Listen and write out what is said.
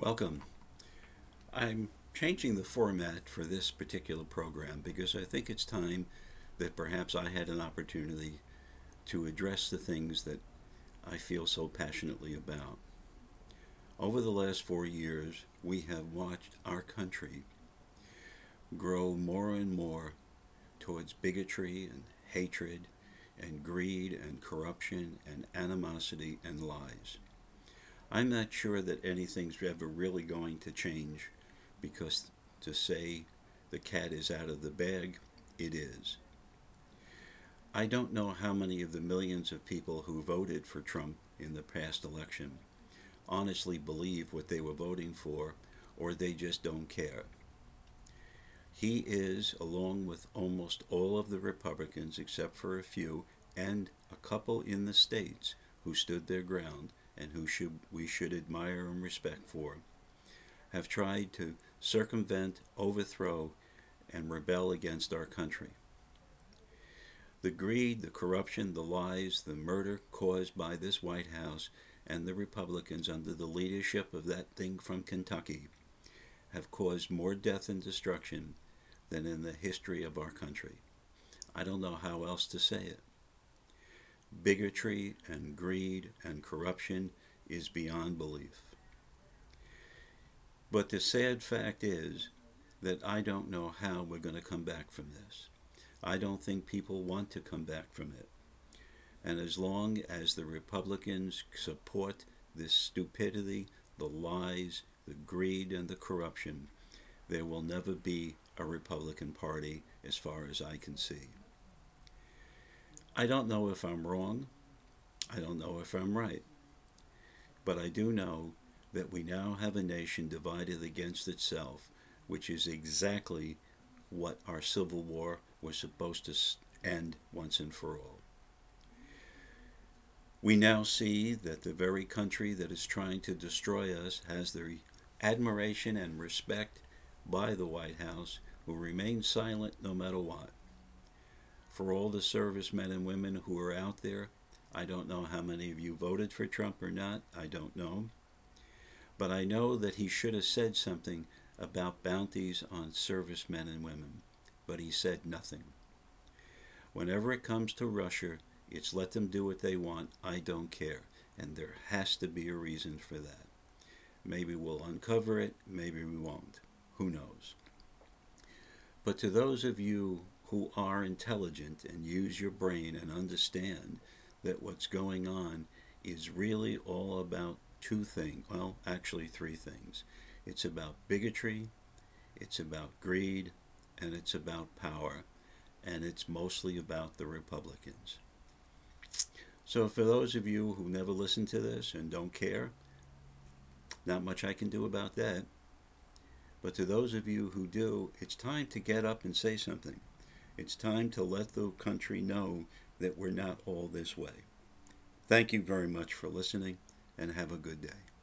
Welcome. I'm changing the format for this particular program because I think it's time that perhaps I had an opportunity to address the things that I feel so passionately about. Over the last four years, we have watched our country grow more and more towards bigotry and hatred and greed and corruption and animosity and lies. I'm not sure that anything's ever really going to change because to say the cat is out of the bag, it is. I don't know how many of the millions of people who voted for Trump in the past election honestly believe what they were voting for or they just don't care. He is, along with almost all of the Republicans, except for a few, and a couple in the states who stood their ground, and who should, we should admire and respect for, have tried to circumvent, overthrow, and rebel against our country. The greed, the corruption, the lies, the murder caused by this White House and the Republicans under the leadership of that thing from Kentucky have caused more death and destruction than in the history of our country. I don't know how else to say it bigotry and greed and corruption is beyond belief. But the sad fact is that I don't know how we're going to come back from this. I don't think people want to come back from it. And as long as the Republicans support this stupidity, the lies, the greed, and the corruption, there will never be a Republican Party as far as I can see. I don't know if I'm wrong. I don't know if I'm right. But I do know that we now have a nation divided against itself, which is exactly what our Civil War was supposed to end once and for all. We now see that the very country that is trying to destroy us has the admiration and respect by the White House, who remain silent no matter what for all the servicemen and women who are out there. I don't know how many of you voted for Trump or not. I don't know. But I know that he should have said something about bounties on servicemen and women. But he said nothing. Whenever it comes to Russia, it's let them do what they want. I don't care. And there has to be a reason for that. Maybe we'll uncover it, maybe we won't. Who knows? But to those of you who are intelligent and use your brain and understand that what's going on is really all about two things. Well, actually, three things. It's about bigotry, it's about greed, and it's about power. And it's mostly about the Republicans. So, for those of you who never listen to this and don't care, not much I can do about that. But to those of you who do, it's time to get up and say something. It's time to let the country know that we're not all this way. Thank you very much for listening and have a good day.